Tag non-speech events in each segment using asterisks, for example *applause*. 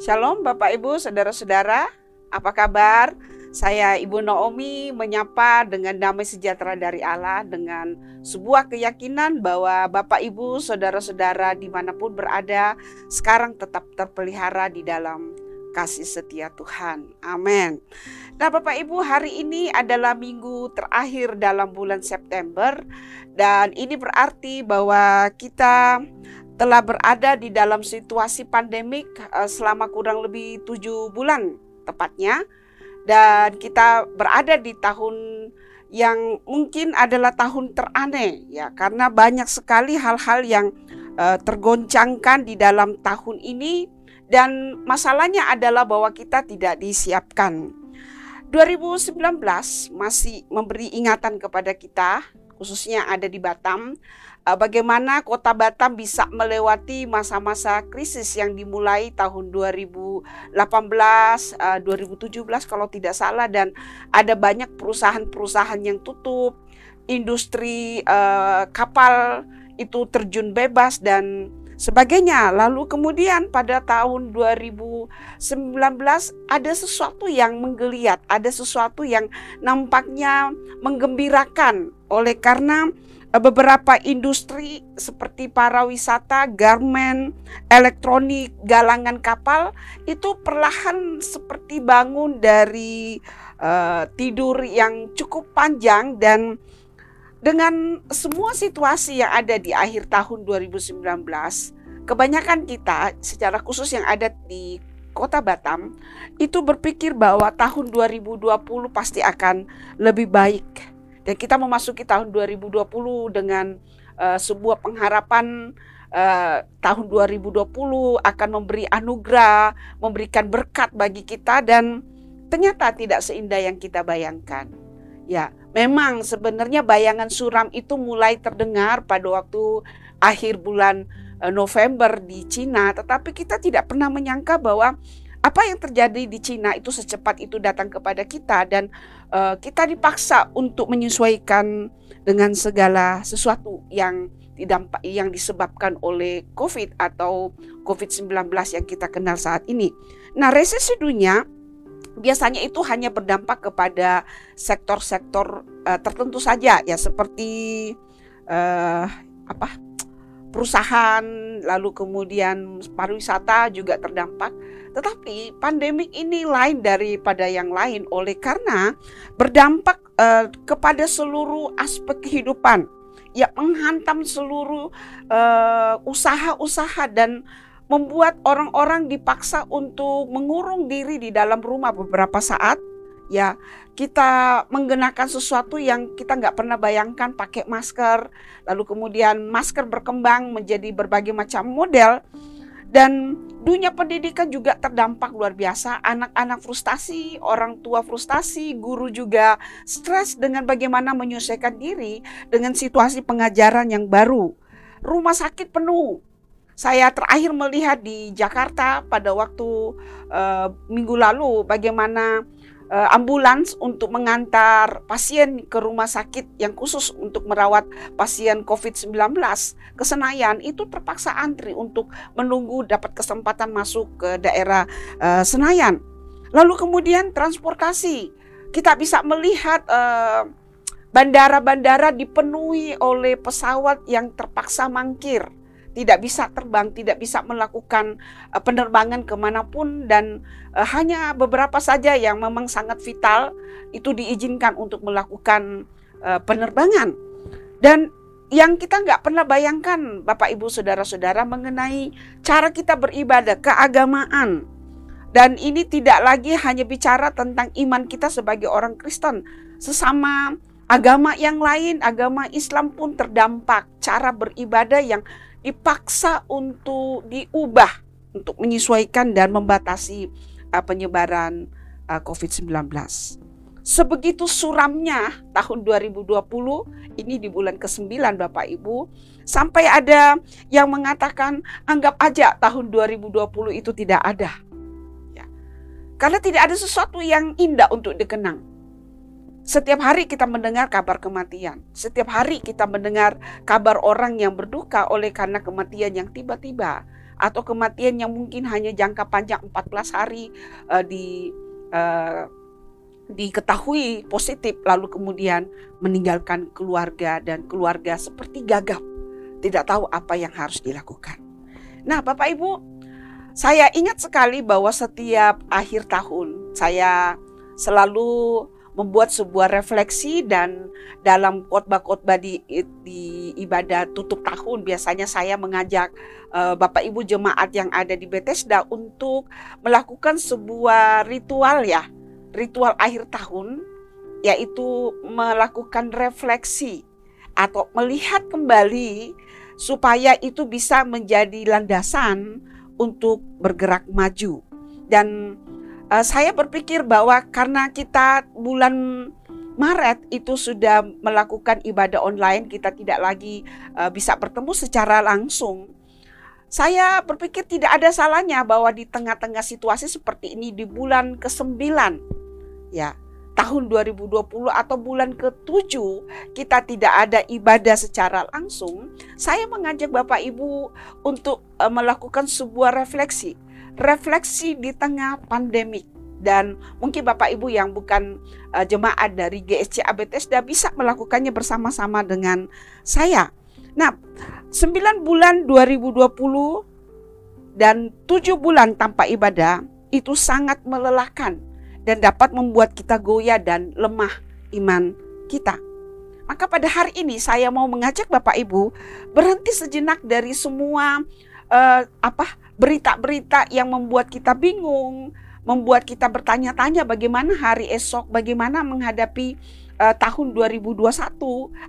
Shalom Bapak Ibu, Saudara-saudara, apa kabar? Saya Ibu Naomi menyapa dengan damai sejahtera dari Allah dengan sebuah keyakinan bahwa Bapak Ibu, Saudara-saudara di mana pun berada sekarang tetap terpelihara di dalam kasih setia Tuhan. Amin. Nah Bapak Ibu hari ini adalah minggu terakhir dalam bulan September dan ini berarti bahwa kita telah berada di dalam situasi pandemik eh, selama kurang lebih tujuh bulan tepatnya dan kita berada di tahun yang mungkin adalah tahun teraneh ya karena banyak sekali hal-hal yang uh, tergoncangkan di dalam tahun ini dan masalahnya adalah bahwa kita tidak disiapkan. 2019 masih memberi ingatan kepada kita khususnya ada di Batam Eh, bagaimana kota Batam bisa melewati masa-masa krisis yang dimulai tahun 2018, 2017 eh, kalau tidak salah dan ada banyak perusahaan-perusahaan yang tutup, industri uh, kapal itu terjun bebas dan sebagainya. Lalu kemudian pada tahun 2019 ada sesuatu yang menggeliat, ada sesuatu yang nampaknya menggembirakan oleh karena Eh, beberapa industri seperti para wisata, garmen, elektronik, galangan kapal itu perlahan seperti bangun dari uh, tidur yang cukup panjang dan dengan semua situasi yang ada di akhir tahun 2019, kebanyakan kita secara khusus yang ada di Kota Batam itu berpikir bahwa tahun 2020 pasti akan lebih baik dan kita memasuki tahun 2020 dengan uh, sebuah pengharapan uh, tahun 2020 akan memberi anugerah, memberikan berkat bagi kita dan ternyata tidak seindah yang kita bayangkan. Ya, memang sebenarnya bayangan suram itu mulai terdengar pada waktu akhir bulan eh, November di Cina, tetapi kita tidak pernah menyangka bahwa apa yang terjadi di Cina itu secepat itu datang kepada kita dan uh, kita dipaksa untuk menyesuaikan dengan segala sesuatu yang didampak yang disebabkan oleh COVID atau COVID-19 yang kita kenal saat ini. Nah, resesi dunia biasanya itu hanya berdampak kepada sektor-sektor uh, tertentu saja ya seperti uh, apa perusahaan, lalu kemudian pariwisata juga terdampak. Tetapi pandemik ini lain daripada yang lain oleh karena berdampak uh, kepada seluruh aspek kehidupan. Ya menghantam seluruh uh, usaha-usaha dan membuat orang-orang dipaksa untuk mengurung diri di dalam rumah beberapa saat ya kita menggunakan sesuatu yang kita nggak pernah bayangkan pakai masker. Lalu kemudian masker berkembang menjadi berbagai macam model. Dan dunia pendidikan juga terdampak luar biasa. Anak-anak frustasi orang tua frustasi guru juga stres dengan bagaimana menyelesaikan diri dengan situasi pengajaran yang baru. Rumah sakit penuh. Saya terakhir melihat di Jakarta pada waktu uh, minggu lalu bagaimana ambulans untuk mengantar pasien ke rumah sakit yang khusus untuk merawat pasien COVID-19 ke Senayan itu terpaksa antri untuk menunggu dapat kesempatan masuk ke daerah uh, Senayan. Lalu kemudian transportasi. Kita bisa melihat uh, bandara-bandara dipenuhi oleh pesawat yang terpaksa mangkir tidak bisa terbang, tidak bisa melakukan uh, penerbangan ke mana pun dan uh, hanya beberapa saja yang memang sangat vital itu diizinkan untuk melakukan uh, penerbangan. Dan yang kita nggak pernah bayangkan Bapak Ibu Saudara-saudara mengenai cara kita beribadah, keagamaan. Dan ini tidak lagi hanya bicara tentang iman kita sebagai orang Kristen. Sesama agama yang lain, agama Islam pun terdampak cara beribadah yang dipaksa untuk diubah untuk menyesuaikan dan membatasi uh, penyebaran uh, COVID-19. Sebegitu suramnya tahun 2020 ini di bulan ke-9 Bapak Ibu sampai ada yang mengatakan anggap aja tahun 2020 itu tidak ada. Ya. Karena tidak ada sesuatu yang indah untuk dikenang. Setiap hari kita mendengar kabar kematian. Setiap hari kita mendengar kabar orang yang berduka oleh karena kematian yang tiba-tiba. atau kematian yang mungkin hanya jangka panjang 14 hari uh, di uh, diketahui positif lalu kemudian meninggalkan keluarga dan keluarga seperti gagap tidak tahu apa yang harus dilakukan. Nah, Bapak Ibu, saya ingat sekali bahwa setiap akhir tahun saya selalu membuat sebuah refleksi dan dalam khotbah-khotbah di, di ibadah tutup tahun biasanya saya mengajak uh, Bapak Ibu jemaat yang ada di Bethesda untuk melakukan sebuah ritual ya, ritual akhir tahun yaitu melakukan refleksi atau melihat kembali supaya itu bisa menjadi landasan untuk bergerak maju. Dan uh, saya berpikir bahwa karena kita bulan Maret itu sudah melakukan ibadah online, kita tidak lagi uh, bisa bertemu secara langsung. Saya berpikir tidak ada salahnya bahwa di tengah-tengah situasi seperti ini di bulan ke-9 ya tahun 2020 atau bulan ke-7 kita tidak ada ibadah secara langsung, saya mengajak Bapak Ibu untuk uh, melakukan sebuah refleksi. Refleksi di tengah pandemik dan mungkin Bapak Ibu yang bukan uh, jemaat dari GSC Bethesda bisa melakukannya bersama-sama dengan saya. Nah, 9 bulan 2020 dan 7 bulan tanpa ibadah itu sangat melelahkan dan dapat membuat kita goyah dan lemah iman kita. Maka pada hari ini saya mau mengajak Bapak Ibu berhenti sejenak dari semua uh, apa berita-berita yang membuat kita bingung, membuat kita bertanya-tanya bagaimana hari esok, bagaimana menghadapi uh, tahun 2021,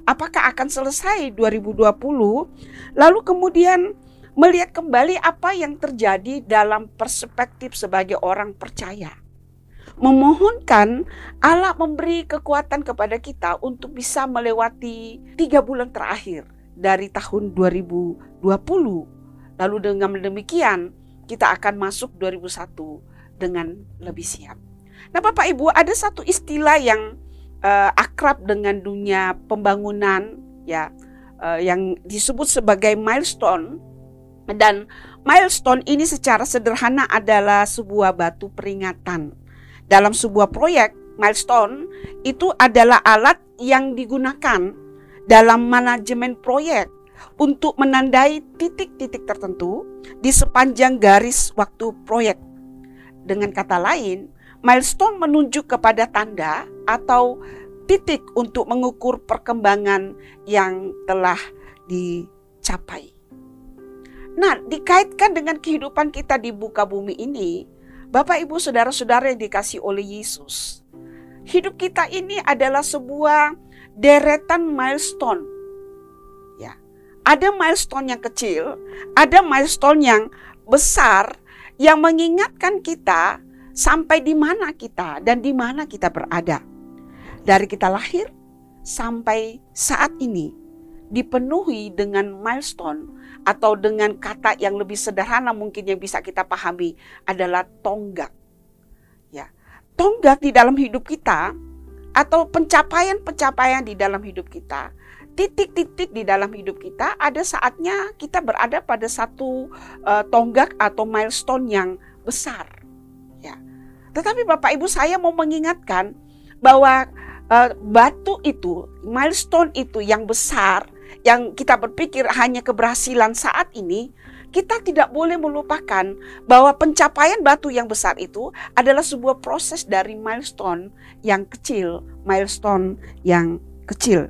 apakah akan selesai 2020? Lalu kemudian melihat kembali apa yang terjadi dalam perspektif sebagai orang percaya memohonkan Allah memberi kekuatan kepada kita untuk bisa melewati tiga bulan terakhir dari tahun 2020. Lalu dengan demikian kita akan masuk 2001 dengan lebih siap. Nah Bapak Ibu ada satu istilah yang uh, akrab dengan dunia pembangunan ya uh, yang disebut sebagai milestone. Dan milestone ini secara sederhana adalah sebuah batu peringatan. Dalam sebuah proyek milestone itu adalah alat yang digunakan dalam manajemen proyek untuk menandai titik-titik tertentu di sepanjang garis waktu proyek. Dengan kata lain, milestone menunjuk kepada tanda atau titik untuk mengukur perkembangan yang telah dicapai. Nah, dikaitkan dengan kehidupan kita di buka bumi ini, Bapak, Ibu, saudara-saudara yang dikasih oleh Yesus, hidup kita ini adalah sebuah deretan milestone. Ada milestone yang kecil, ada milestone yang besar yang mengingatkan kita sampai di mana kita dan di mana kita berada. Dari kita lahir sampai saat ini dipenuhi dengan milestone atau dengan kata yang lebih sederhana mungkin yang bisa kita pahami adalah tonggak. Ya. Tonggak di dalam hidup kita atau pencapaian-pencapaian di dalam hidup kita, titik-titik di dalam hidup kita ada saatnya kita berada pada satu uh, tonggak atau milestone yang besar. Ya. Tetapi Bapak Ibu saya mau mengingatkan bahwa uh, batu itu, milestone itu yang besar yang kita berpikir hanya keberhasilan saat ini, kita tidak boleh melupakan bahwa pencapaian batu yang besar itu adalah sebuah proses dari milestone yang kecil, milestone yang kecil.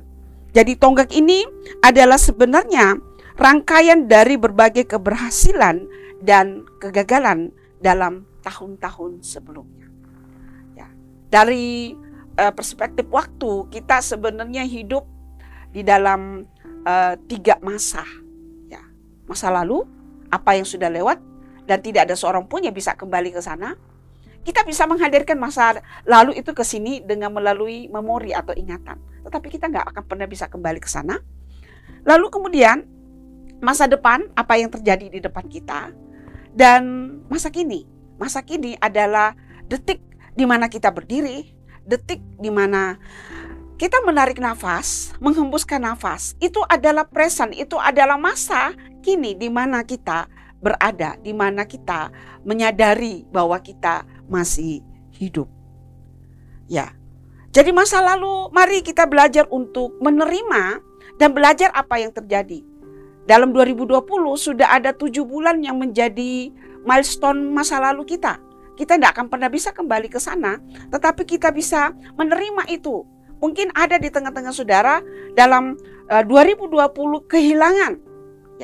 Jadi tonggak ini adalah sebenarnya rangkaian dari berbagai keberhasilan dan kegagalan dalam tahun-tahun sebelumnya. Ya, dari uh, perspektif waktu kita sebenarnya hidup di dalam uh, tiga masa. Ya, masa lalu, apa yang sudah lewat, dan tidak ada seorang pun yang bisa kembali ke sana. Kita bisa menghadirkan masa lalu itu ke sini dengan melalui memori atau ingatan. Tetapi kita nggak akan pernah bisa kembali ke sana. Lalu kemudian masa depan, apa yang terjadi di depan kita. Dan masa kini. Masa kini adalah detik di mana kita berdiri, detik di mana kita menarik nafas, menghembuskan nafas, itu adalah present, itu adalah masa kini di mana kita berada di mana kita menyadari bahwa kita masih hidup. Ya. Jadi masa lalu mari kita belajar untuk menerima dan belajar apa yang terjadi. Dalam 2020 sudah ada tujuh bulan yang menjadi milestone masa lalu kita. Kita tidak akan pernah bisa kembali ke sana, tetapi kita bisa menerima itu. Mungkin ada di tengah-tengah saudara dalam uh, 2020 kehilangan,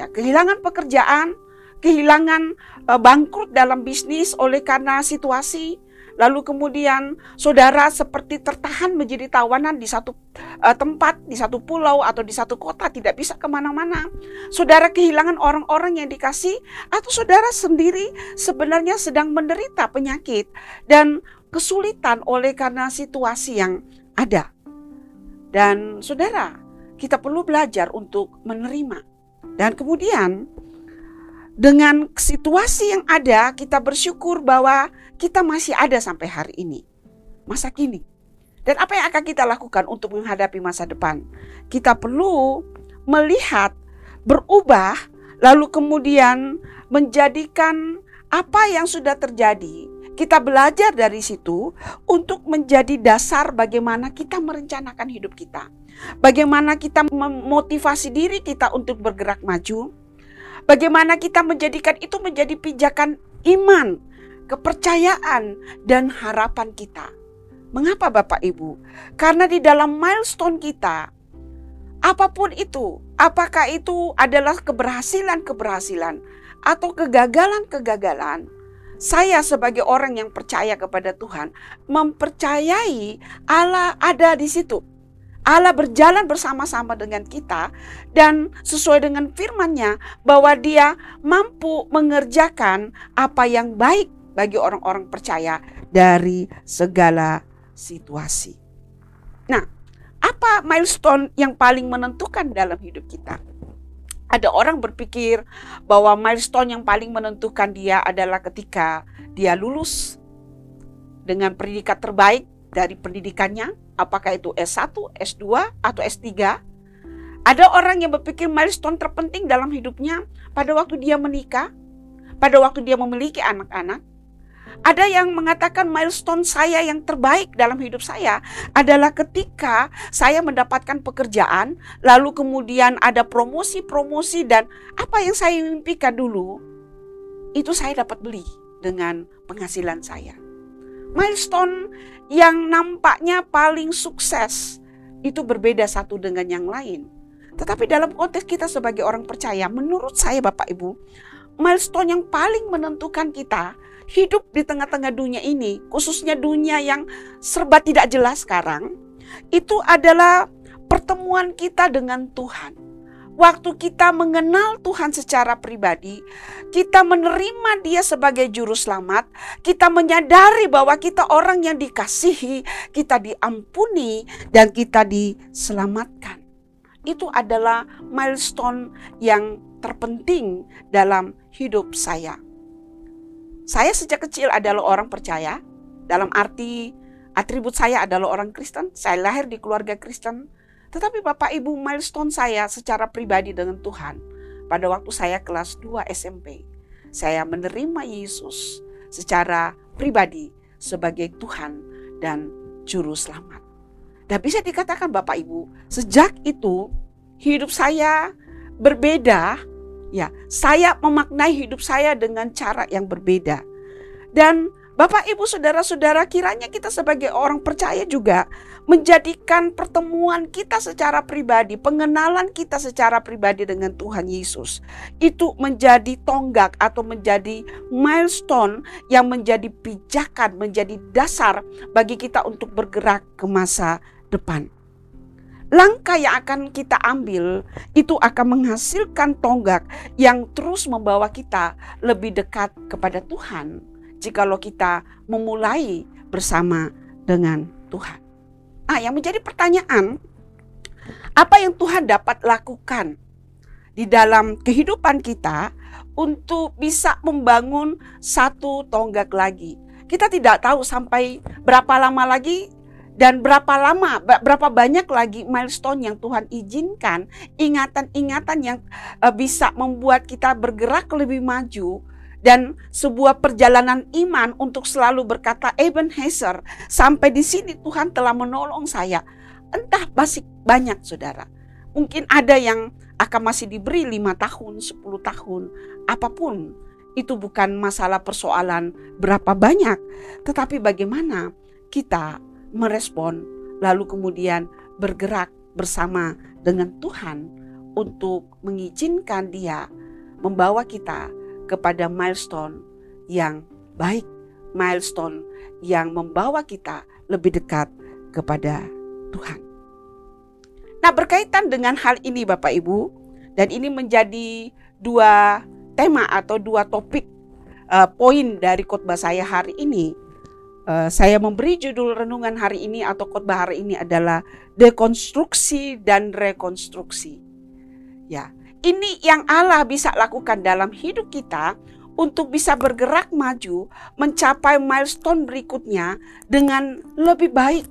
ya kehilangan pekerjaan, kehilangan uh, bangkrut dalam bisnis oleh karena situasi, Lalu kemudian saudara seperti tertahan menjadi tawanan di satu uh, tempat, di satu pulau atau di satu kota, tidak bisa ke mana-mana. Saudara kehilangan orang-orang yang dikasih atau saudara sendiri sebenarnya sedang menderita penyakit dan kesulitan oleh karena situasi yang ada. Dan saudara, kita perlu belajar untuk menerima. Dan kemudian dengan situasi yang ada, kita bersyukur bahwa kita masih ada sampai hari ini, masa kini. Dan apa yang akan kita lakukan untuk menghadapi masa depan? Kita perlu melihat, berubah, lalu kemudian menjadikan apa yang sudah terjadi. Kita belajar dari situ untuk menjadi dasar bagaimana kita merencanakan hidup kita. Bagaimana kita memotivasi diri kita untuk bergerak maju, Bagaimana kita menjadikan itu menjadi pijakan iman, kepercayaan, dan harapan kita. Mengapa Bapak Ibu? Karena di dalam milestone kita, apa pun itu, apakah itu adalah keberhasilan-keberhasilan atau kegagalan-kegagalan, saya sebagai orang yang percaya kepada Tuhan mempercayai Allah ada di situ. Allah berjalan bersama-sama dengan kita dan sesuai dengan firman-Nya bahwa Dia mampu mengerjakan apa yang baik bagi orang-orang percaya dari segala situasi. Nah, apa milestone yang paling menentukan dalam hidup kita? Ada orang berpikir bahwa milestone yang paling menentukan dia adalah ketika dia lulus dengan predikat terbaik dari pendidikannya, apakah itu S1, S2, atau S3. Ada orang yang berpikir milestone terpenting dalam hidupnya pada waktu dia menikah, pada waktu dia memiliki anak-anak. Ada yang mengatakan milestone saya yang terbaik dalam hidup saya adalah ketika saya mendapatkan pekerjaan, lalu kemudian ada promosi-promosi dan apa yang saya mimpikan dulu, itu saya dapat beli dengan penghasilan saya milestone yang nampaknya paling sukses itu berbeda satu dengan yang lain. Tetapi dalam konteks kita sebagai orang percaya, menurut saya Bapak Ibu, milestone yang paling menentukan kita hidup di tengah-tengah dunia ini, khususnya dunia yang serba tidak jelas sekarang, itu adalah pertemuan kita dengan Tuhan waktu kita mengenal Tuhan secara pribadi, kita menerima Dia sebagai Juru Selamat, kita menyadari bahwa kita orang yang dikasihi, kita diampuni, dan kita diselamatkan. Itu adalah milestone yang terpenting dalam hidup saya. Saya sejak kecil adalah orang percaya, dalam arti atribut saya adalah orang Kristen. Saya lahir di keluarga Kristen. Tetapi Bapak Ibu milestone saya secara pribadi dengan Tuhan pada waktu saya kelas 2 SMP. Saya menerima Yesus secara pribadi sebagai Tuhan dan Juru Selamat. Dan bisa dikatakan Bapak Ibu, sejak itu hidup saya berbeda. Ya, saya memaknai hidup saya dengan cara yang berbeda. Dan Bapak, Ibu, saudara-saudara, kiranya kita sebagai orang percaya juga menjadikan pertemuan kita secara pribadi, pengenalan kita secara pribadi dengan Tuhan Yesus itu menjadi tonggak atau menjadi milestone yang menjadi pijakan, menjadi dasar bagi kita untuk bergerak ke masa depan. Langkah yang akan kita ambil itu akan menghasilkan tonggak yang terus membawa kita lebih dekat kepada Tuhan jikalau kita memulai bersama dengan Tuhan. Ah, yang menjadi pertanyaan, apa yang Tuhan dapat lakukan di dalam kehidupan kita untuk bisa membangun satu tonggak lagi? Kita tidak tahu sampai berapa lama lagi Dan berapa lama, berapa banyak lagi milestone yang Tuhan izinkan, ingatan-ingatan yang uh, bisa membuat kita bergerak lebih maju dan sebuah perjalanan iman untuk selalu berkata Ebenezer sampai di sini Tuhan telah menolong saya. Entah masih banyak saudara. Mungkin ada yang akan masih diberi lima tahun, 10 tahun, apa pun. Itu bukan masalah persoalan berapa banyak, tetapi bagaimana kita merespon lalu kemudian bergerak bersama dengan Tuhan untuk mengizinkan dia membawa kita kepada milestone yang baik, milestone yang membawa kita lebih dekat kepada Tuhan. Nah, berkaitan dengan hal ini Bapak Ibu, dan ini menjadi dua tema atau dua topik uh, poin dari khotbah saya hari ini. Uh, saya memberi judul renungan hari ini atau khotbah hari ini adalah dekonstruksi dan rekonstruksi. Ya, ini yang Allah bisa lakukan dalam hidup kita untuk bisa bergerak maju mencapai milestone berikutnya dengan lebih baik.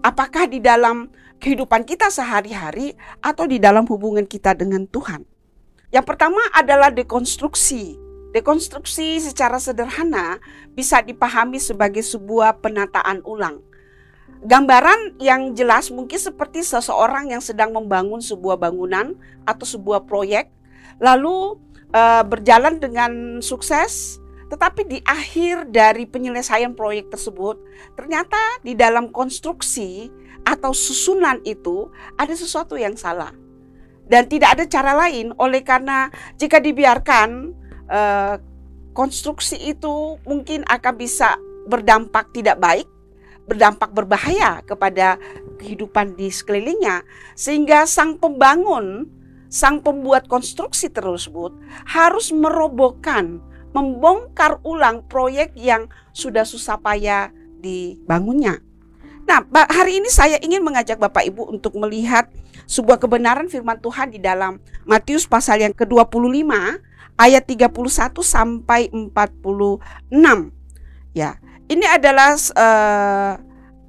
Apakah di dalam kehidupan kita sehari-hari atau di dalam hubungan kita dengan Tuhan. Yang pertama adalah dekonstruksi. Dekonstruksi secara sederhana bisa dipahami sebagai sebuah penataan ulang. Gambaran yang jelas mungkin seperti seseorang yang sedang membangun sebuah bangunan atau sebuah proyek, lalu e, berjalan dengan sukses, tetapi di akhir dari penyelesaian proyek tersebut, ternyata di dalam konstruksi atau susunan itu ada sesuatu yang salah. Dan tidak ada cara lain oleh karena jika dibiarkan eh, konstruksi itu mungkin akan bisa berdampak tidak baik, berdampak berbahaya kepada kehidupan di sekelilingnya sehingga sang pembangun, sang pembuat konstruksi tersebut harus merobohkan, membongkar ulang proyek yang sudah susah payah dibangunnya. Nah, hari ini saya ingin mengajak Bapak Ibu untuk melihat sebuah kebenaran firman Tuhan di dalam Matius pasal yang ke-25 ayat 31 sampai 46. Ya, ini adalah eh,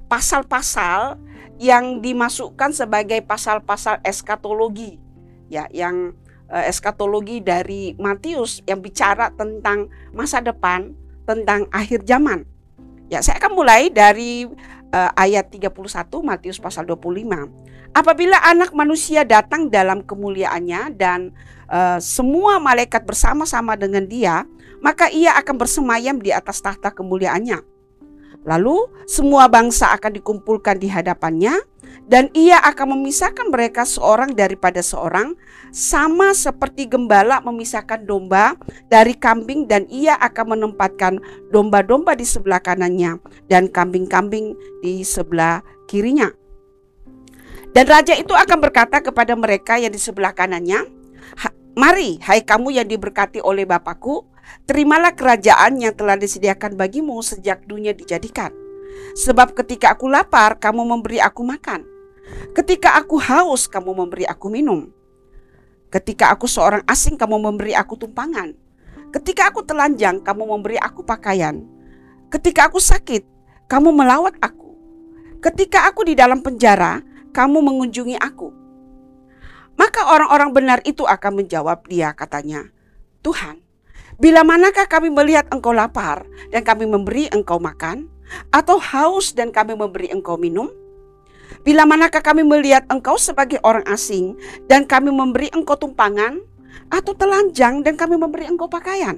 pasal-pasal yang dimasukkan sebagai pasal-pasal eskatologi. Ya, yang uh, eskatologi dari Matius yang bicara tentang masa depan, tentang akhir zaman. Ya, saya akan mulai dari uh, ayat 31 Matius pasal 25. Apabila anak manusia datang dalam kemuliaannya dan uh, semua malaikat bersama-sama dengan dia, maka ia akan bersemayam di atas tahta kemuliaannya. Lalu semua bangsa akan dikumpulkan di hadapannya dan ia akan memisahkan mereka seorang daripada seorang sama seperti gembala memisahkan domba dari kambing dan ia akan menempatkan domba-domba di sebelah kanannya dan kambing-kambing di sebelah kirinya. Dan raja itu akan berkata kepada mereka yang di sebelah kanannya, Mari, hai kamu yang diberkati oleh Bapakku, terimalah kerajaan yang telah disediakan bagimu sejak dunia dijadikan. Sebab ketika aku lapar, kamu memberi aku makan. Ketika aku haus, kamu memberi aku minum. Ketika aku seorang asing, kamu memberi aku tumpangan. Ketika aku telanjang, kamu memberi aku pakaian. Ketika aku sakit, kamu melawat aku. Ketika aku di dalam penjara, kamu mengunjungi aku. Maka orang-orang benar itu akan menjawab dia katanya, Tuhan, bila manakah kami melihat engkau lapar dan kami memberi engkau makan? Atau haus dan kami memberi engkau minum? Bila manakah kami melihat engkau sebagai orang asing dan kami memberi engkau tumpangan? Atau telanjang dan kami memberi engkau pakaian?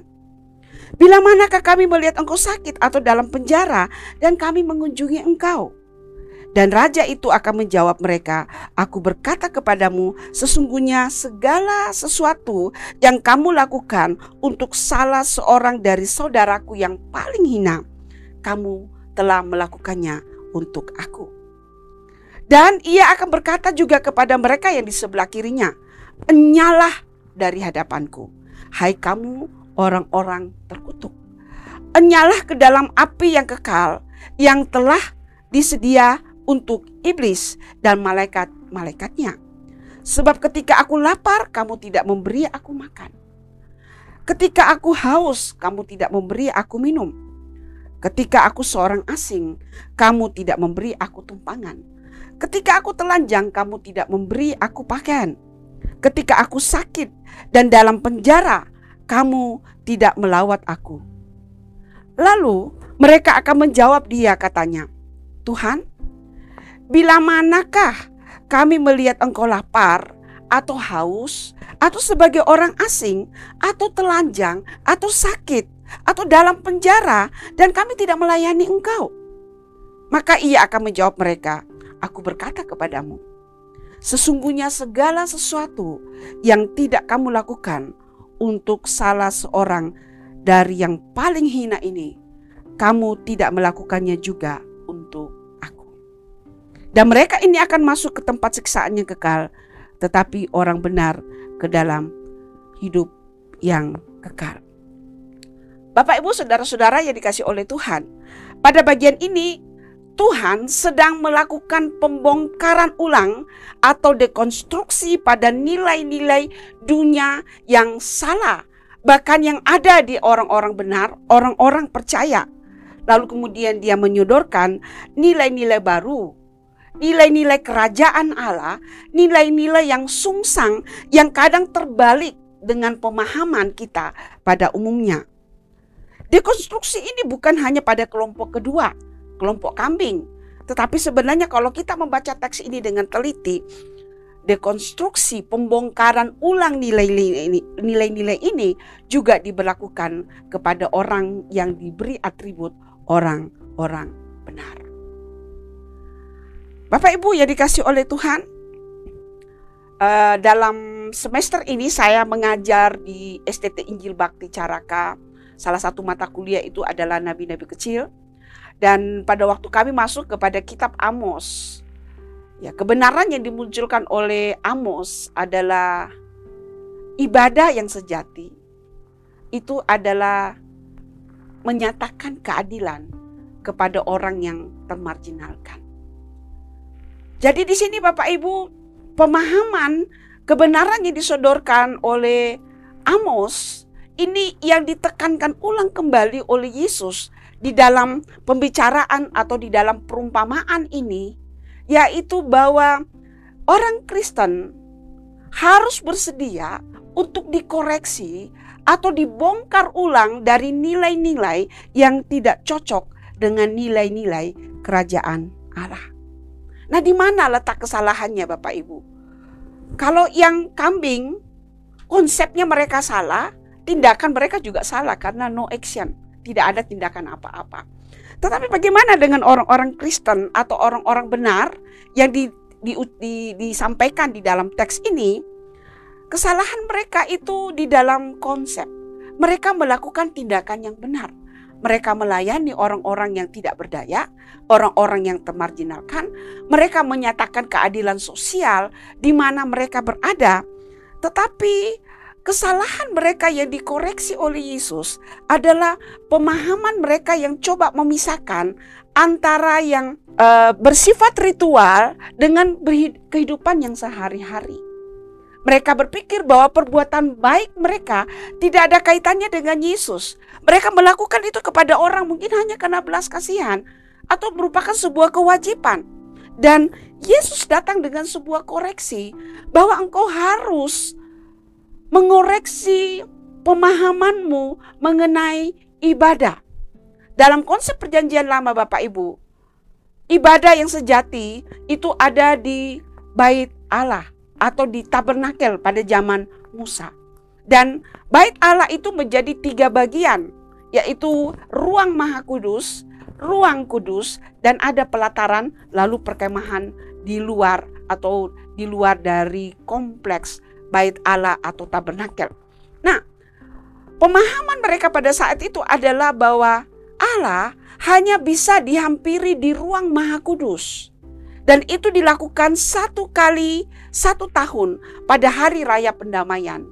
Bila manakah kami melihat engkau sakit atau dalam penjara dan kami mengunjungi engkau? Dan raja itu akan menjawab mereka, Aku berkata kepadamu, sesungguhnya segala sesuatu yang kamu lakukan untuk salah seorang dari saudaraku yang paling hina, kamu telah melakukannya untuk aku. Dan ia akan berkata juga kepada mereka yang di sebelah kirinya, Enyalah dari hadapanku, hai kamu orang-orang terkutuk. Enyalah ke dalam api yang kekal yang telah disedia untuk iblis dan malaikat-malaikatnya. Sebab ketika aku lapar, kamu tidak memberi aku makan. Ketika aku haus, kamu tidak memberi aku minum. Ketika aku seorang asing, kamu tidak memberi aku tumpangan. Ketika aku telanjang, kamu tidak memberi aku pakaian. Ketika aku sakit dan dalam penjara, kamu tidak melawat aku. Lalu mereka akan menjawab dia katanya, Tuhan, bila manakah kami melihat engkau lapar atau haus atau sebagai orang asing atau telanjang atau sakit atau dalam penjara dan kami tidak melayani engkau. Maka ia akan menjawab mereka, aku berkata kepadamu, sesungguhnya segala sesuatu yang tidak kamu lakukan untuk salah seorang dari yang paling hina ini, kamu tidak melakukannya juga untuk aku. Dan mereka ini akan masuk ke tempat siksaan yang kekal, tetapi orang benar ke dalam hidup yang kekal. Bapak, ibu, saudara-saudara yang dikasih oleh Tuhan, pada bagian ini Tuhan sedang melakukan pembongkaran ulang atau dekonstruksi pada nilai-nilai dunia yang salah, bahkan yang ada di orang-orang benar, orang-orang percaya. Lalu kemudian dia menyodorkan nilai-nilai baru, nilai-nilai kerajaan Allah, nilai-nilai yang sungsang yang kadang terbalik dengan pemahaman kita pada umumnya. Dekonstruksi ini bukan hanya pada kelompok kedua, kelompok kambing. Tetapi sebenarnya kalau kita membaca teks ini dengan teliti, dekonstruksi pembongkaran ulang nilai-nilai ini juga diberlakukan kepada orang yang diberi atribut orang-orang benar. Bapak Ibu yang dikasih oleh Tuhan, uh, dalam semester ini saya mengajar di STT Injil Bakti Caraka Salah satu mata kuliah itu adalah nabi-nabi kecil. Dan pada waktu kami masuk kepada kitab Amos, ya kebenaran yang dimunculkan oleh Amos adalah ibadah yang sejati. Itu adalah menyatakan keadilan kepada orang yang termarginalkan. Jadi di sini Bapak Ibu, pemahaman kebenaran yang disodorkan oleh Amos ini yang ditekankan ulang kembali oleh Yesus di dalam pembicaraan atau di dalam perumpamaan ini, yaitu bahwa orang Kristen harus bersedia untuk dikoreksi atau dibongkar ulang dari nilai-nilai yang tidak cocok dengan nilai-nilai kerajaan Allah. Nah, di mana letak kesalahannya Bapak Ibu? Kalau yang kambing konsepnya mereka salah, tindakan mereka juga salah karena no action, tidak ada tindakan apa-apa. Tetapi bagaimana dengan orang-orang Kristen atau orang-orang benar yang di, di, di, disampaikan di dalam teks ini? Kesalahan mereka itu di dalam konsep. Mereka melakukan tindakan yang benar. Mereka melayani orang-orang yang tidak berdaya, orang-orang yang termarginalkan. Mereka menyatakan keadilan sosial di mana mereka berada. Tetapi Kesalahan mereka yang dikoreksi oleh Yesus adalah pemahaman mereka yang coba memisahkan antara yang uh, bersifat ritual dengan kehidupan yang sehari-hari. Mereka berpikir bahwa perbuatan baik mereka tidak ada kaitannya dengan Yesus. Mereka melakukan itu kepada orang mungkin hanya karena belas kasihan atau merupakan sebuah kewajiban. Dan Yesus datang dengan sebuah koreksi bahwa engkau harus mengoreksi pemahamanmu mengenai ibadah. Dalam konsep perjanjian lama Bapak Ibu, ibadah yang sejati itu ada di bait Allah atau di tabernakel pada zaman Musa. Dan bait Allah itu menjadi tiga bagian, yaitu ruang maha kudus, ruang kudus, dan ada pelataran lalu perkemahan di luar atau di luar dari kompleks bait Allah atau tabernakel. Nah, pemahaman mereka pada saat itu adalah bahwa Allah hanya bisa dihampiri di ruang maha kudus. Dan itu dilakukan satu kali satu tahun pada hari raya pendamaian.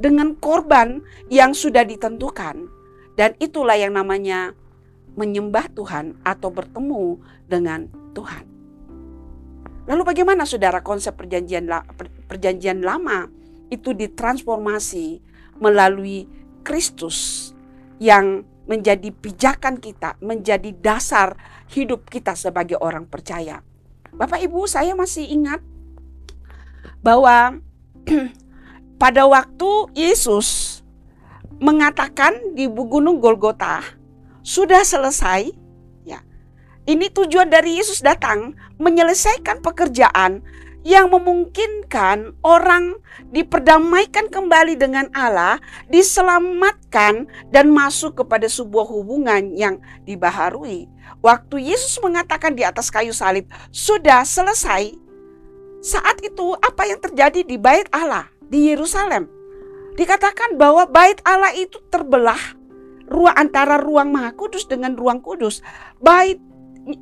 Dengan korban yang sudah ditentukan. Dan itulah yang namanya menyembah Tuhan atau bertemu dengan Tuhan. Lalu bagaimana saudara konsep perjanjian perjanjian lama itu ditransformasi melalui Kristus yang menjadi pijakan kita, menjadi dasar hidup kita sebagai orang percaya. Bapak Ibu, saya masih ingat bahwa *clears throat* pada waktu Yesus mengatakan di Gunung Golgota sudah selesai. Ini tujuan dari Yesus datang menyelesaikan pekerjaan yang memungkinkan orang diperdamaikan kembali dengan Allah, diselamatkan dan masuk kepada sebuah hubungan yang dibaharui. Waktu Yesus mengatakan di atas kayu salib, "Sudah selesai." Saat itu apa yang terjadi di bait Allah di Yerusalem? Dikatakan bahwa bait Allah itu terbelah ruang antara ruang Maha Kudus dengan ruang kudus. Bait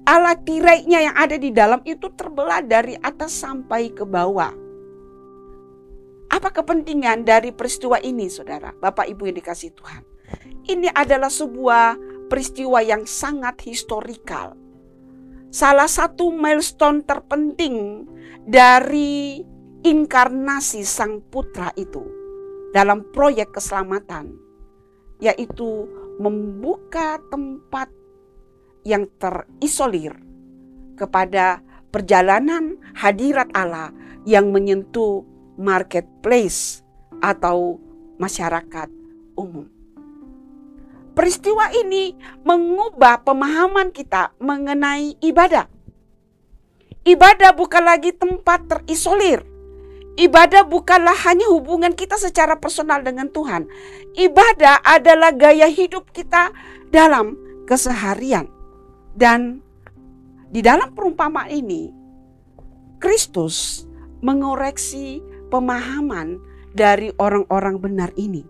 Allah tirainya yang ada di dalam itu terbelah dari atas sampai ke bawah. Apa kepentingan dari peristiwa ini, saudara, Bapak Ibu yang dikasih Tuhan? Ini adalah sebuah peristiwa yang sangat historikal. Salah satu milestone terpenting dari inkarnasi Sang Putra itu dalam proyek keselamatan, yaitu membuka tempat yang terisolir kepada perjalanan hadirat Allah yang menyentuh marketplace atau masyarakat umum. Peristiwa ini mengubah pemahaman kita mengenai ibadah. Ibadah bukan lagi tempat terisolir. Ibadah bukanlah hanya hubungan kita secara personal dengan Tuhan. Ibadah adalah gaya hidup kita dalam keseharian. Dan di dalam perumpamaan ini, Kristus mengoreksi pemahaman dari orang-orang benar ini.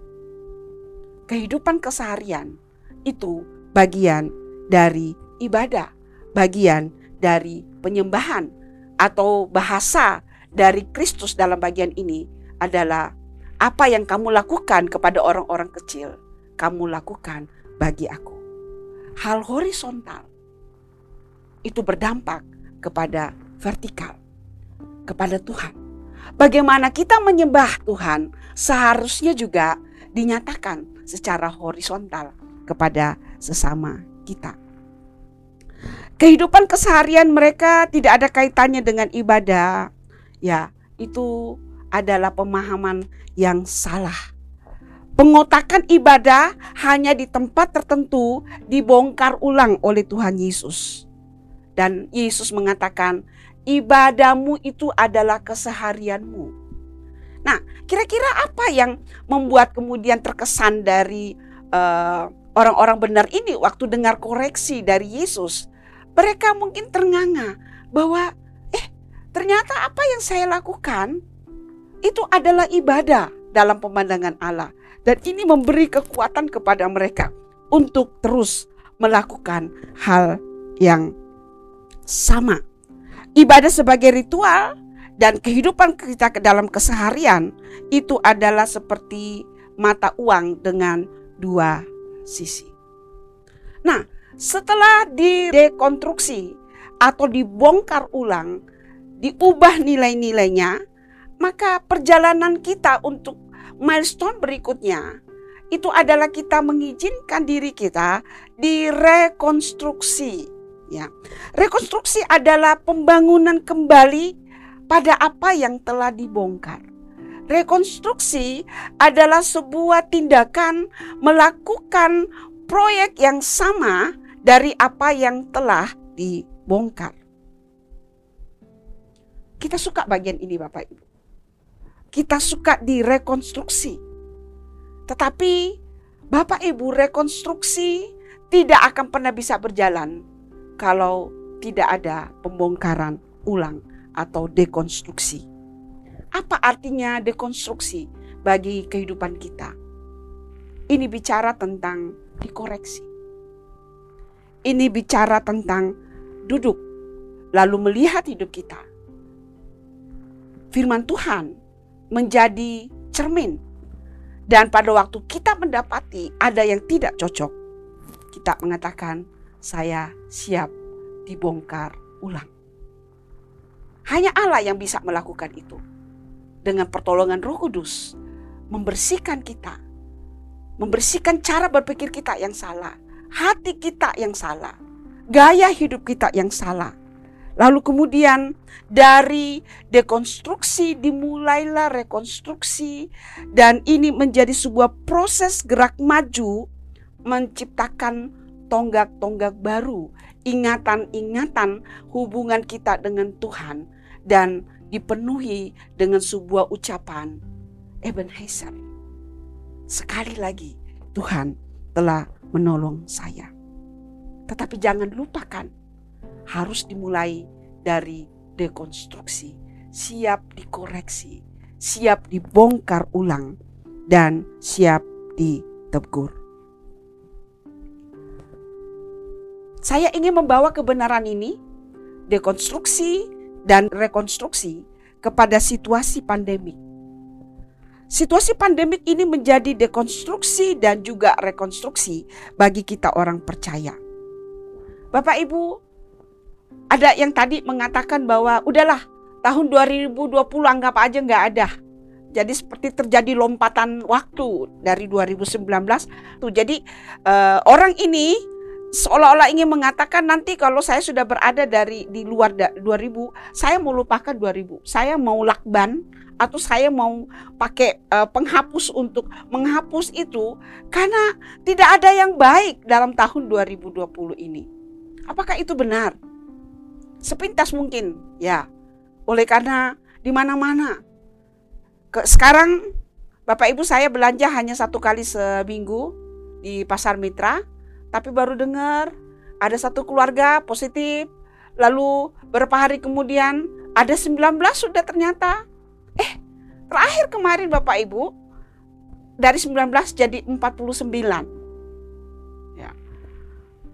Kehidupan keseharian itu bagian dari ibadah, bagian dari penyembahan, atau bahasa dari Kristus dalam bagian ini adalah apa yang kamu lakukan kepada orang-orang kecil, kamu lakukan bagi aku. Hal horizontal itu berdampak kepada vertikal, kepada Tuhan. Bagaimana kita menyembah Tuhan seharusnya juga dinyatakan secara horizontal kepada sesama kita. Kehidupan keseharian mereka tidak ada kaitannya dengan ibadah. Ya, itu adalah pemahaman yang salah. Pengotakan ibadah hanya di tempat tertentu dibongkar ulang oleh Tuhan Yesus. Dan Yesus mengatakan, ibadahmu itu adalah keseharianmu. Nah, kira-kira apa yang membuat kemudian terkesan dari eh, orang-orang benar ini waktu dengar koreksi dari Yesus? Mereka mungkin ternganga bahwa, eh, ternyata apa yang saya lakukan itu adalah ibadah dalam pemandangan Allah, dan ini memberi kekuatan kepada mereka untuk terus melakukan hal yang sama. Ibadah sebagai ritual dan kehidupan kita ke dalam keseharian itu adalah seperti mata uang dengan dua sisi. Nah, setelah didekonstruksi atau dibongkar ulang, diubah nilai-nilainya, maka perjalanan kita untuk milestone berikutnya itu adalah kita mengizinkan diri kita direkonstruksi Ya. Rekonstruksi adalah pembangunan kembali pada apa yang telah dibongkar. Rekonstruksi adalah sebuah tindakan melakukan proyek yang sama dari apa yang telah dibongkar. Kita suka bagian ini Bapak Ibu. Kita suka direkonstruksi. Tetapi Bapak Ibu rekonstruksi tidak akan pernah bisa berjalan kalau tidak ada pembongkaran ulang atau dekonstruksi. Apa artinya dekonstruksi bagi kehidupan kita? Ini bicara tentang dikoreksi. Ini bicara tentang duduk lalu melihat hidup kita. Firman Tuhan menjadi cermin dan pada waktu kita mendapati ada yang tidak cocok, kita mengatakan saya siap dibongkar ulang. Hanya Allah yang bisa melakukan itu. Dengan pertolongan Roh Kudus, membersihkan kita, membersihkan cara berpikir kita yang salah, hati kita yang salah, gaya hidup kita yang salah. Lalu kemudian dari dekonstruksi dimulailah rekonstruksi dan ini menjadi sebuah proses gerak maju menciptakan tonggak-tonggak baru, ingatan-ingatan hubungan kita dengan Tuhan dan dipenuhi dengan sebuah ucapan Ebenezer. Sekali lagi Tuhan telah menolong saya. Tetapi jangan lupakan harus dimulai dari dekonstruksi, siap dikoreksi, siap dibongkar ulang, dan siap ditegur. Saya ingin membawa kebenaran ini, dekonstruksi dan rekonstruksi kepada situasi pandemik. Situasi pandemik ini menjadi dekonstruksi dan juga rekonstruksi bagi kita orang percaya. Bapak Ibu, ada yang tadi mengatakan bahwa udahlah tahun 2020 anggap aja nggak ada. Jadi seperti terjadi lompatan waktu dari 2019 tuh. Jadi uh, orang ini seolah-olah ingin mengatakan nanti kalau saya sudah berada dari di luar 2000, saya mau lupakan 2000. Saya mau lakban atau saya mau pakai uh, penghapus untuk menghapus itu karena tidak ada yang baik dalam tahun 2020 ini. Apakah itu benar? sepintas mungkin ya oleh karena di mana-mana sekarang Bapak Ibu saya belanja hanya satu kali seminggu di pasar mitra tapi baru dengar ada satu keluarga positif lalu beberapa hari kemudian ada 19 sudah ternyata eh terakhir kemarin Bapak Ibu dari 19 jadi 49 ya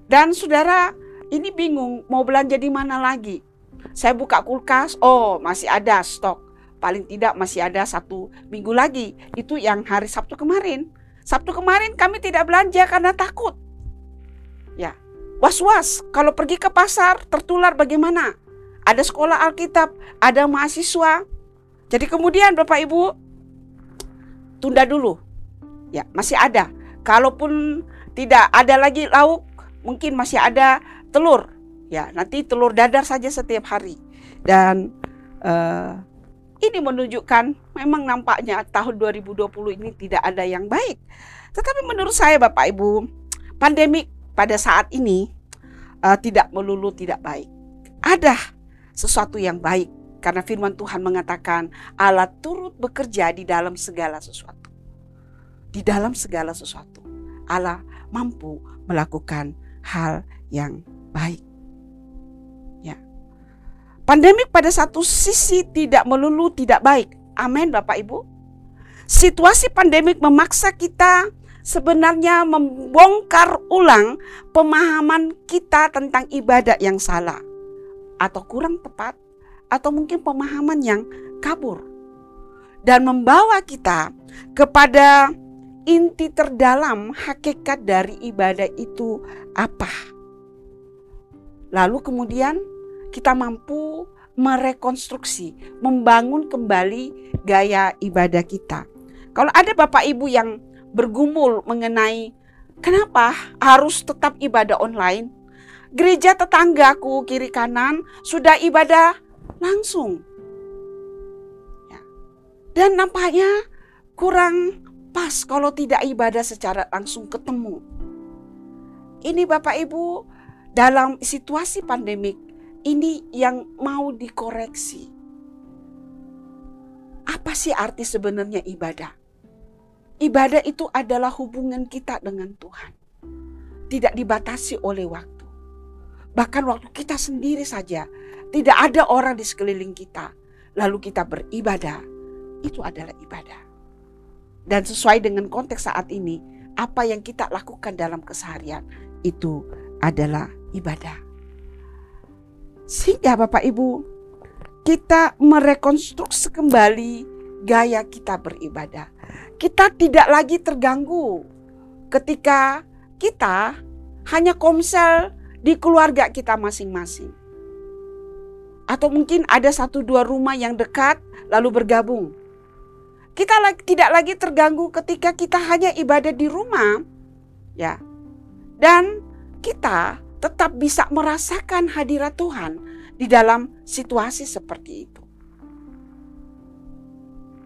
dan saudara ini bingung mau belanja di mana lagi. Saya buka kulkas, oh masih ada stok. Paling tidak masih ada satu minggu lagi. Itu yang hari Sabtu kemarin. Sabtu kemarin kami tidak belanja karena takut. Was-was kalau pergi ke pasar tertular bagaimana? Ada sekolah Alkitab, ada mahasiswa. Jadi kemudian Bapak Ibu tunda dulu. Ya, masih ada. Kalaupun tidak ada lagi lauk, mungkin masih ada telur. Ya, nanti telur dadar saja setiap hari. Dan uh, ini menunjukkan memang nampaknya tahun 2020 ini tidak ada yang baik. Tetapi menurut saya Bapak Ibu, pandemik pada saat ini uh, tidak melulu tidak baik. Ada sesuatu yang baik karena firman Tuhan mengatakan Allah turut bekerja di dalam segala sesuatu. Di dalam segala sesuatu Allah mampu melakukan hal yang baik. Ya. Pandemik pada satu sisi tidak melulu tidak baik. Amin Bapak Ibu. Situasi pandemik memaksa kita sebenarnya membongkar ulang pemahaman kita tentang ibadah yang salah atau kurang tepat atau mungkin pemahaman yang kabur dan membawa kita kepada inti terdalam hakikat dari ibadah itu apa. Lalu kemudian kita mampu merekonstruksi, membangun kembali gaya ibadah kita. Kalau ada Bapak Ibu yang bergumul mengenai kenapa harus tetap ibadah online, gereja tetanggaku kiri kanan sudah ibadah langsung. Ya. Dan nampaknya kurang pas kalau tidak ibadah secara langsung ketemu. Ini Bapak Ibu dalam situasi pandemik ini yang mau dikoreksi. Apa sih arti sebenarnya ibadah? Ibadah itu adalah hubungan kita dengan Tuhan. Tidak dibatasi oleh waktu. Bahkan waktu kita sendiri saja, tidak ada orang di sekeliling kita. Lalu kita beribadah, itu adalah ibadah. Dan sesuai dengan konteks saat ini, apa yang kita lakukan dalam keseharian itu adalah ibadah. Sehingga Bapak Ibu, kita merekonstruksi kembali gaya kita beribadah. Kita tidak lagi terganggu ketika kita hanya komsel di keluarga kita masing-masing. Atau mungkin ada satu dua rumah yang dekat lalu bergabung. Kita tidak lagi terganggu ketika kita hanya ibadah di rumah. Ya. Dan kita tetap bisa merasakan hadirat Tuhan di dalam situasi seperti itu.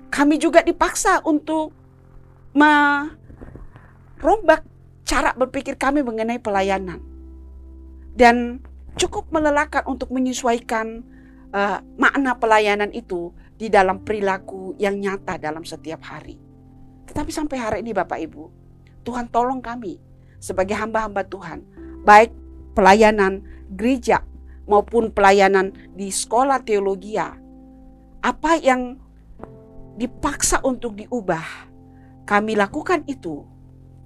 Kami juga dipaksa untuk merombak cara berpikir kami mengenai pelayanan. Dan cukup melelahkan untuk menyesuaikan uh, makna pelayanan itu di dalam perilaku yang nyata dalam setiap hari. Tetapi sampai hari ini Bapak Ibu, Tuhan tolong kami sebagai hamba-hamba Tuhan, baik pelayanan gereja maupun pelayanan di sekolah teologi, apa yang dipaksa untuk diubah, kami lakukan itu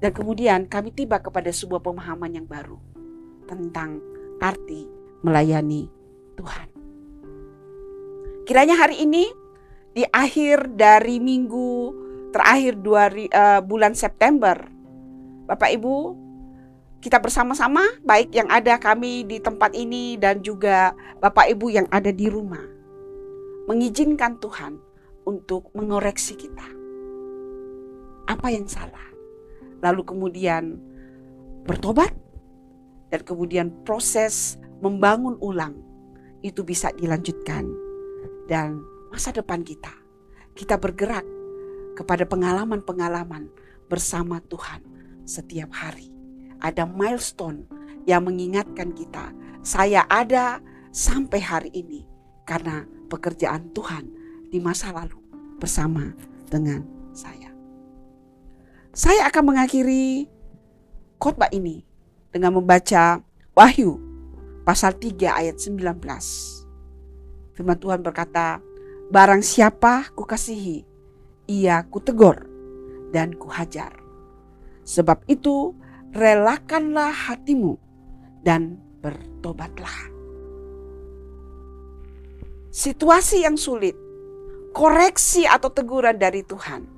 dan kemudian kami tiba kepada sebuah pemahaman yang baru tentang arti melayani Tuhan. Kiranya hari ini di akhir dari minggu terakhir dua, uh, bulan September, Bapak Ibu, kita bersama-sama, baik yang ada kami di tempat ini dan juga Bapak Ibu yang ada di rumah, mengizinkan Tuhan untuk mengoreksi kita. Apa yang salah? Lalu kemudian bertobat dan kemudian proses membangun ulang itu bisa dilanjutkan dan masa depan kita kita bergerak kepada pengalaman-pengalaman bersama Tuhan setiap hari ada milestone yang mengingatkan kita saya ada sampai hari ini karena pekerjaan Tuhan di masa lalu bersama dengan saya saya akan mengakhiri khotbah ini dengan membaca Wahyu pasal 3 ayat 19. Firman Tuhan berkata, Barang siapa kukasihi, ia kutegur dan kuhajar. Sebab itu relakanlah hatimu dan bertobatlah. Situasi yang sulit, koreksi atau teguran dari Tuhan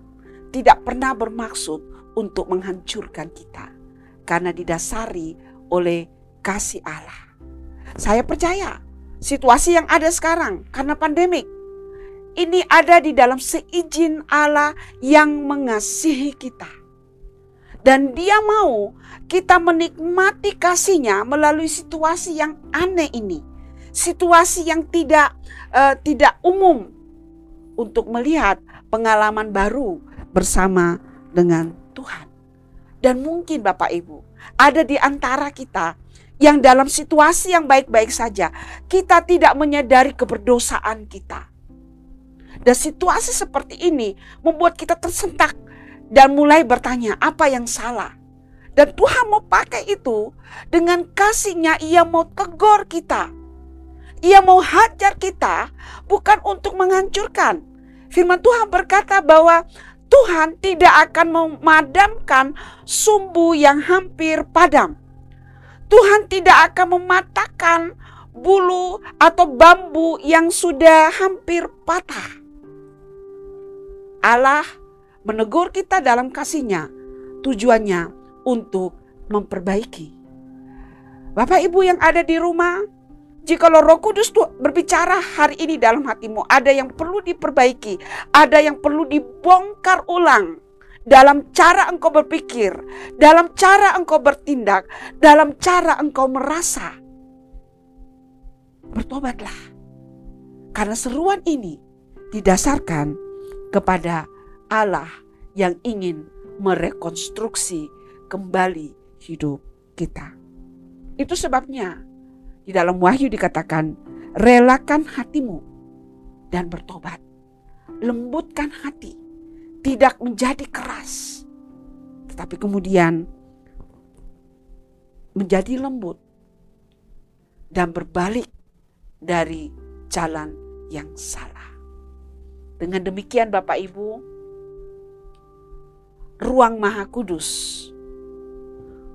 tidak pernah bermaksud untuk menghancurkan kita karena didasari oleh kasih Allah. Saya percaya situasi yang ada sekarang karena pandemik ini ada di dalam seizin Allah yang mengasihi kita. Dan dia mau kita menikmati kasihnya melalui situasi yang aneh ini. Situasi yang tidak uh, tidak umum untuk melihat pengalaman baru bersama dengan Tuhan. Dan mungkin Bapak Ibu, ada di antara kita yang dalam situasi yang baik-baik saja, kita tidak menyadari keberdosaan kita. Dan situasi seperti ini membuat kita tersentak dan mulai bertanya apa yang salah. Dan Tuhan mau pakai itu dengan kasihnya ia mau tegur kita. Ia mau hajar kita bukan untuk menghancurkan. Firman Tuhan berkata bahwa Tuhan tidak akan memadamkan sumbu yang hampir padam. Tuhan tidak akan mematahkan bulu atau bambu yang sudah hampir patah. Allah menegur kita dalam kasihnya, tujuannya untuk memperbaiki. Bapak Ibu yang ada di rumah, jika Roh Kudus tuh berbicara hari ini dalam hatimu, ada yang perlu diperbaiki, ada yang perlu dibongkar ulang dalam cara engkau berpikir, dalam cara engkau bertindak, dalam cara engkau merasa. Bertobatlah. Karena seruan ini didasarkan kepada Allah yang ingin merekonstruksi kembali hidup kita. Itu sebabnya di dalam Wahyu dikatakan, relakan hatimu dan bertobat. Lembutkan hati, tidak menjadi keras. Tetapi kemudian menjadi lembut dan berbalik dari jalan yang salah. Dengan demikian Bapak Ibu, ruang Maha Kudus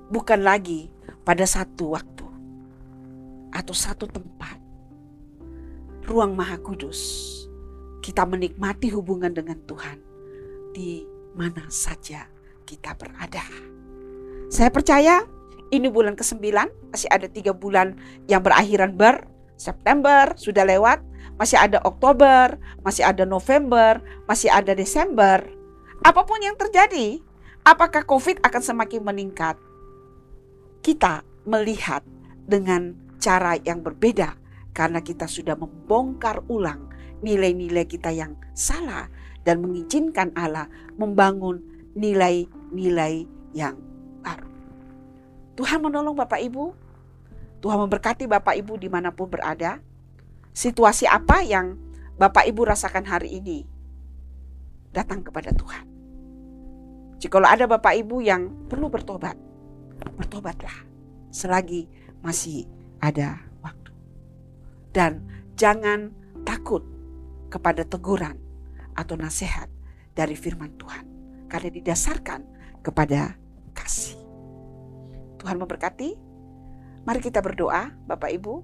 bukan lagi pada satu waktu atau satu tempat. Ruang Maha Kudus. Kita menikmati hubungan dengan Tuhan di mana saja kita berada. Saya percaya ini bulan ke-9, masih ada tiga bulan yang berakhiran ber, September sudah lewat, masih ada Oktober, masih ada November, masih ada Desember. Apa pun yang terjadi, apakah COVID akan semakin meningkat? Kita melihat dengan cara yang berbeda karena kita sudah membongkar ulang nilai-nilai kita yang salah dan mengizinkan Allah membangun nilai-nilai yang baru. Tuhan menolong Bapak Ibu. Tuhan memberkati Bapak Ibu di mana pun berada. Situasi apa yang Bapak Ibu rasakan hari ini, datang kepada Tuhan. Jika ada Bapak Ibu yang perlu bertobat, bertobatlah selagi masih ada waktu. Dan jangan takut kepada teguran atau nasihat dari firman Tuhan. Karena didasarkan kepada kasih. Tuhan memberkati. Mari kita berdoa, Bapak Ibu.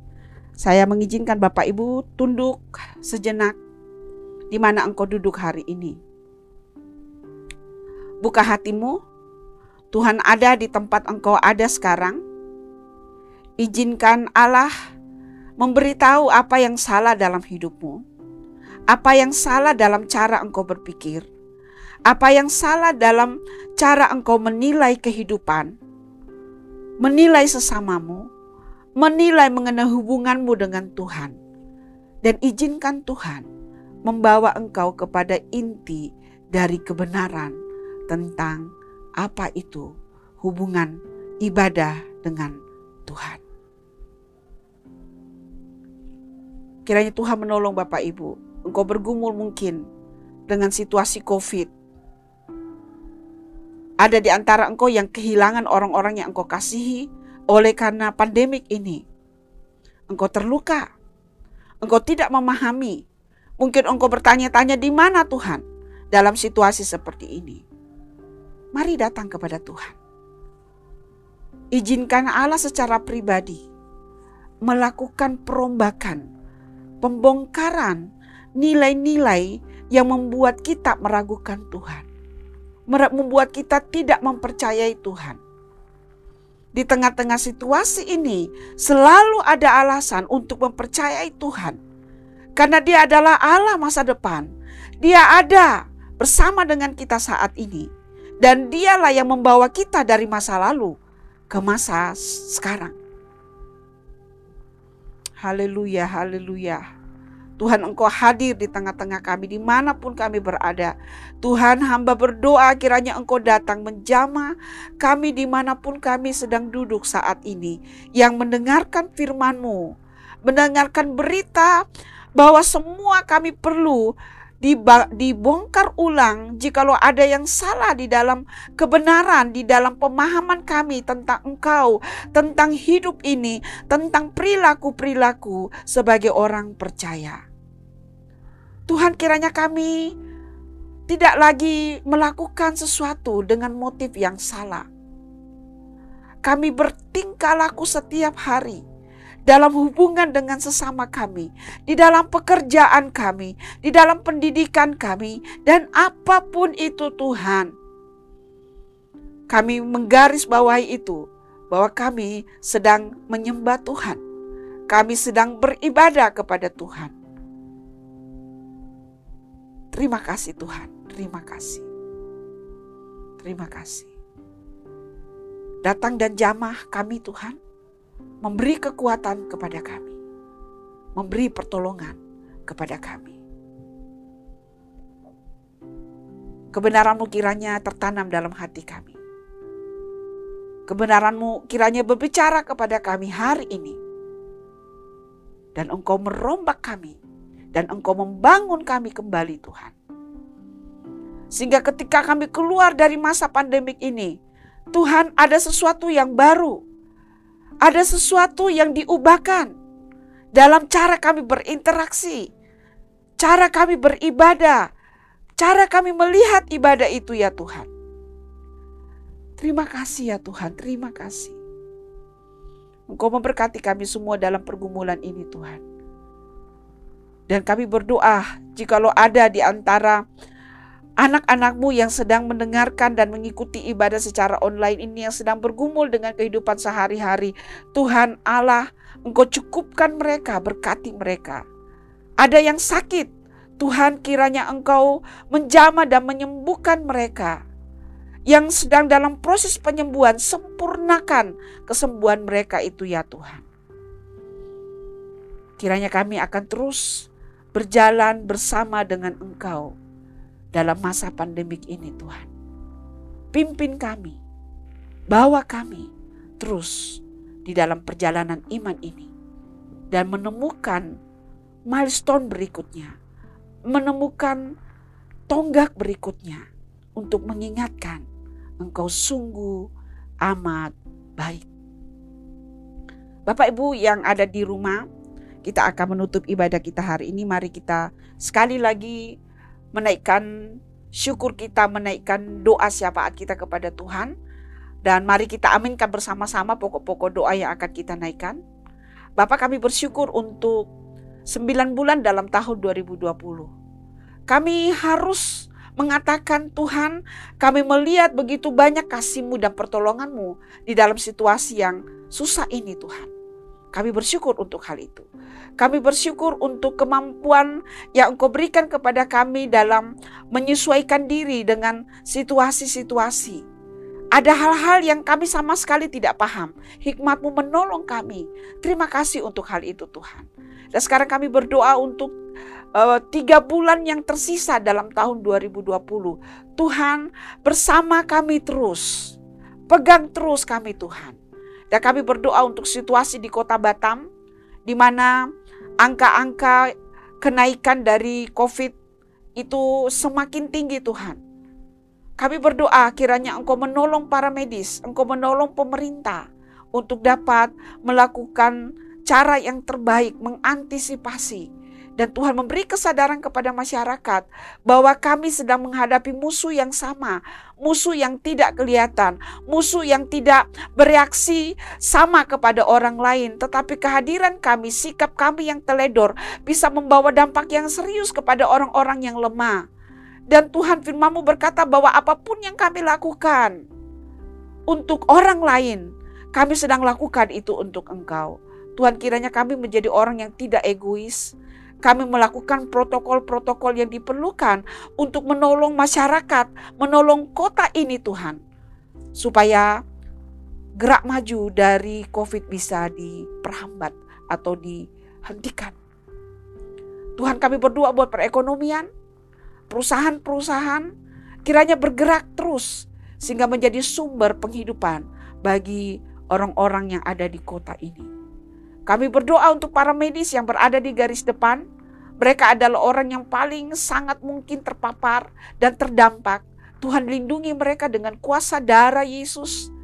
Saya mengizinkan Bapak Ibu tunduk sejenak di mana engkau duduk hari ini. Buka hatimu, Tuhan ada di tempat engkau ada sekarang. Izinkan Allah memberitahu apa yang salah dalam hidupmu, apa yang salah dalam cara engkau berpikir, apa yang salah dalam cara engkau menilai kehidupan, menilai sesamamu, menilai mengenai hubunganmu dengan Tuhan, dan izinkan Tuhan membawa engkau kepada inti dari kebenaran tentang apa itu hubungan ibadah dengan Tuhan. Kiranya Tuhan menolong Bapak Ibu. Engkau bergumul mungkin dengan situasi COVID. Ada di antara engkau yang kehilangan orang-orang yang engkau kasihi oleh karena pandemik ini. Engkau terluka. Engkau tidak memahami. Mungkin engkau bertanya-tanya di mana Tuhan dalam situasi seperti ini. Mari datang kepada Tuhan. Izinkan Allah secara pribadi melakukan perombakan pembongkaran nilai-nilai yang membuat kita meragukan Tuhan. Membuat kita tidak mempercayai Tuhan. Di tengah-tengah situasi ini selalu ada alasan untuk mempercayai Tuhan. Karena dia adalah Allah masa depan. Dia ada bersama dengan kita saat ini. Dan dialah yang membawa kita dari masa lalu ke masa sekarang. Haleluya, haleluya. Tuhan engkau hadir di tengah-tengah kami di mana pun kami berada. Tuhan hamba berdoa kiranya engkau datang menjama kami di mana pun kami sedang duduk saat ini. Yang mendengarkan firmanmu, mendengarkan berita bahwa semua kami perlu dibongkar ulang jikalau ada yang salah di dalam kebenaran, di dalam pemahaman kami tentang Engkau, tentang hidup ini, tentang perilaku-perilaku sebagai orang percaya. Tuhan kiranya kami tidak lagi melakukan sesuatu dengan motif yang salah. Kami bertingkah laku setiap hari dalam hubungan dengan sesama kami, di dalam pekerjaan kami, di dalam pendidikan kami, dan apa pun itu Tuhan. Kami menggarisbawahi itu bahwa kami sedang menyembah Tuhan. Kami sedang beribadah kepada Tuhan. Terima kasih Tuhan, terima kasih. Terima kasih. Datang dan jamah kami Tuhan memberi kekuatan kepada kami, memberi pertolongan kepada kami. Kebenaranmu kiranya tertanam dalam hati kami. Kebenaranmu kiranya berbicara kepada kami hari ini. Dan engkau merombak kami. Dan engkau membangun kami kembali Tuhan. Sehingga ketika kami keluar dari masa pandemik ini. Tuhan ada sesuatu yang baru ada sesuatu yang diubahkan dalam cara kami berinteraksi, cara kami beribadah, cara kami melihat ibadah itu ya Tuhan. Terima kasih ya Tuhan, terima kasih. Engkau memberkati kami semua dalam pergumulan ini Tuhan. Dan kami berdoa jikalau ada di antara anak-anakmu yang sedang mendengarkan dan mengikuti ibadah secara online ini yang sedang bergumul dengan kehidupan sehari-hari. Tuhan Allah, Engkau cukupkan mereka, berkati mereka. Ada yang sakit, Tuhan kiranya Engkau menjama dan menyembuhkan mereka. Yang sedang dalam proses penyembuhan, sempurna sempurnakan kesembuhan mereka itu ya Tuhan. Kiranya kami akan terus berjalan bersama dengan Engkau dalam masa pandemik ini Tuhan. Pimpin kami, bawa kami terus di dalam perjalanan iman ini dan menemukan milestone berikutnya, menemukan tonggak berikutnya untuk mengingatkan engkau sungguh amat baik. Bapak Ibu yang ada di rumah, kita akan menutup ibadah kita hari ini. Mari kita sekali lagi menaikkan syukur kita, menaikkan doa syafaat kita kepada Tuhan. Dan mari kita aminkan bersama-sama pokok-pokok doa yang akan kita naikkan. Bapak kami bersyukur untuk 9 bulan dalam tahun 2020. Kami harus mengatakan Tuhan kami melihat begitu banyak kasihmu dan pertolonganmu di dalam situasi yang susah ini Tuhan. Kami bersyukur untuk hal itu. Kami bersyukur untuk kemampuan yang Engkau berikan kepada kami dalam menyesuaikan diri dengan situasi-situasi. Ada hal-hal yang kami sama sekali tidak paham. Hikmatmu menolong kami. Terima kasih untuk hal itu Tuhan. Dan sekarang kami berdoa untuk uh, tiga bulan yang tersisa dalam tahun 2020. Tuhan bersama kami terus. Pegang terus kami Tuhan. Dan kami berdoa untuk situasi di kota Batam. Di mana angka-angka kenaikan dari COVID itu semakin tinggi Tuhan. Kami berdoa kiranya Engkau menolong para medis, Engkau menolong pemerintah untuk dapat melakukan cara yang terbaik mengantisipasi dan Tuhan memberi kesadaran kepada masyarakat bahwa kami sedang menghadapi musuh yang sama, musuh yang tidak kelihatan, musuh yang tidak bereaksi sama kepada orang lain, tetapi kehadiran kami, sikap kami yang teledor bisa membawa dampak yang serius kepada orang-orang yang lemah. Dan Tuhan firman berkata bahwa apa pun yang kami lakukan untuk orang lain, kami sedang lakukan itu untuk Engkau. Tuhan kiranya kami menjadi orang yang tidak egois, kami melakukan protokol-protokol yang diperlukan untuk menolong masyarakat, menolong kota ini Tuhan. Supaya gerak maju dari COVID bisa diperhambat atau dihentikan. Tuhan kami berdoa buat perekonomian, perusahaan-perusahaan kiranya bergerak terus sehingga menjadi sumber penghidupan bagi orang-orang yang ada di kota ini. Kami berdoa untuk para medis yang berada di garis depan. Mereka adalah orang yang paling sangat mungkin terpapar dan terdampak. Tuhan lindungi mereka dengan kuasa darah Yesus.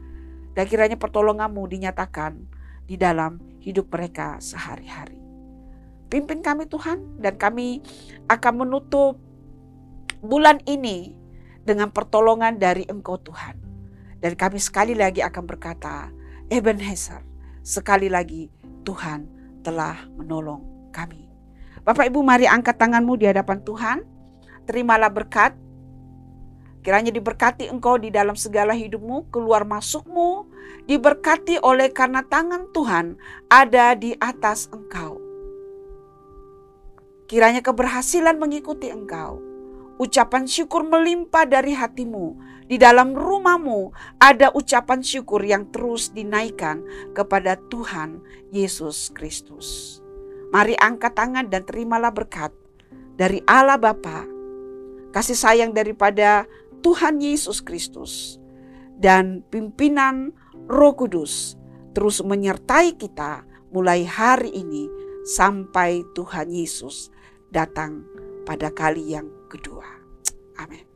Dan kiranya pertolonganmu dinyatakan di dalam hidup mereka sehari-hari. Pimpin kami Tuhan dan kami akan menutup bulan ini dengan pertolongan dari Engkau Tuhan. Dan kami sekali lagi akan berkata, Ebenezer, sekali lagi Tuhan telah menolong kami. Bapak Ibu mari angkat tanganmu di hadapan Tuhan. Terimalah berkat. Kiranya diberkati engkau di dalam segala hidupmu, keluar masukmu, diberkati oleh karena tangan Tuhan ada di atas engkau. Kiranya keberhasilan mengikuti engkau. Ucapan syukur melimpah dari hatimu di dalam rumahmu ada ucapan syukur yang terus dinaikkan kepada Tuhan Yesus Kristus. Mari angkat tangan dan terimalah berkat dari Allah Bapa, kasih sayang daripada Tuhan Yesus Kristus, dan pimpinan Roh Kudus terus menyertai kita mulai hari ini sampai Tuhan Yesus datang pada kali yang kedua. Amin.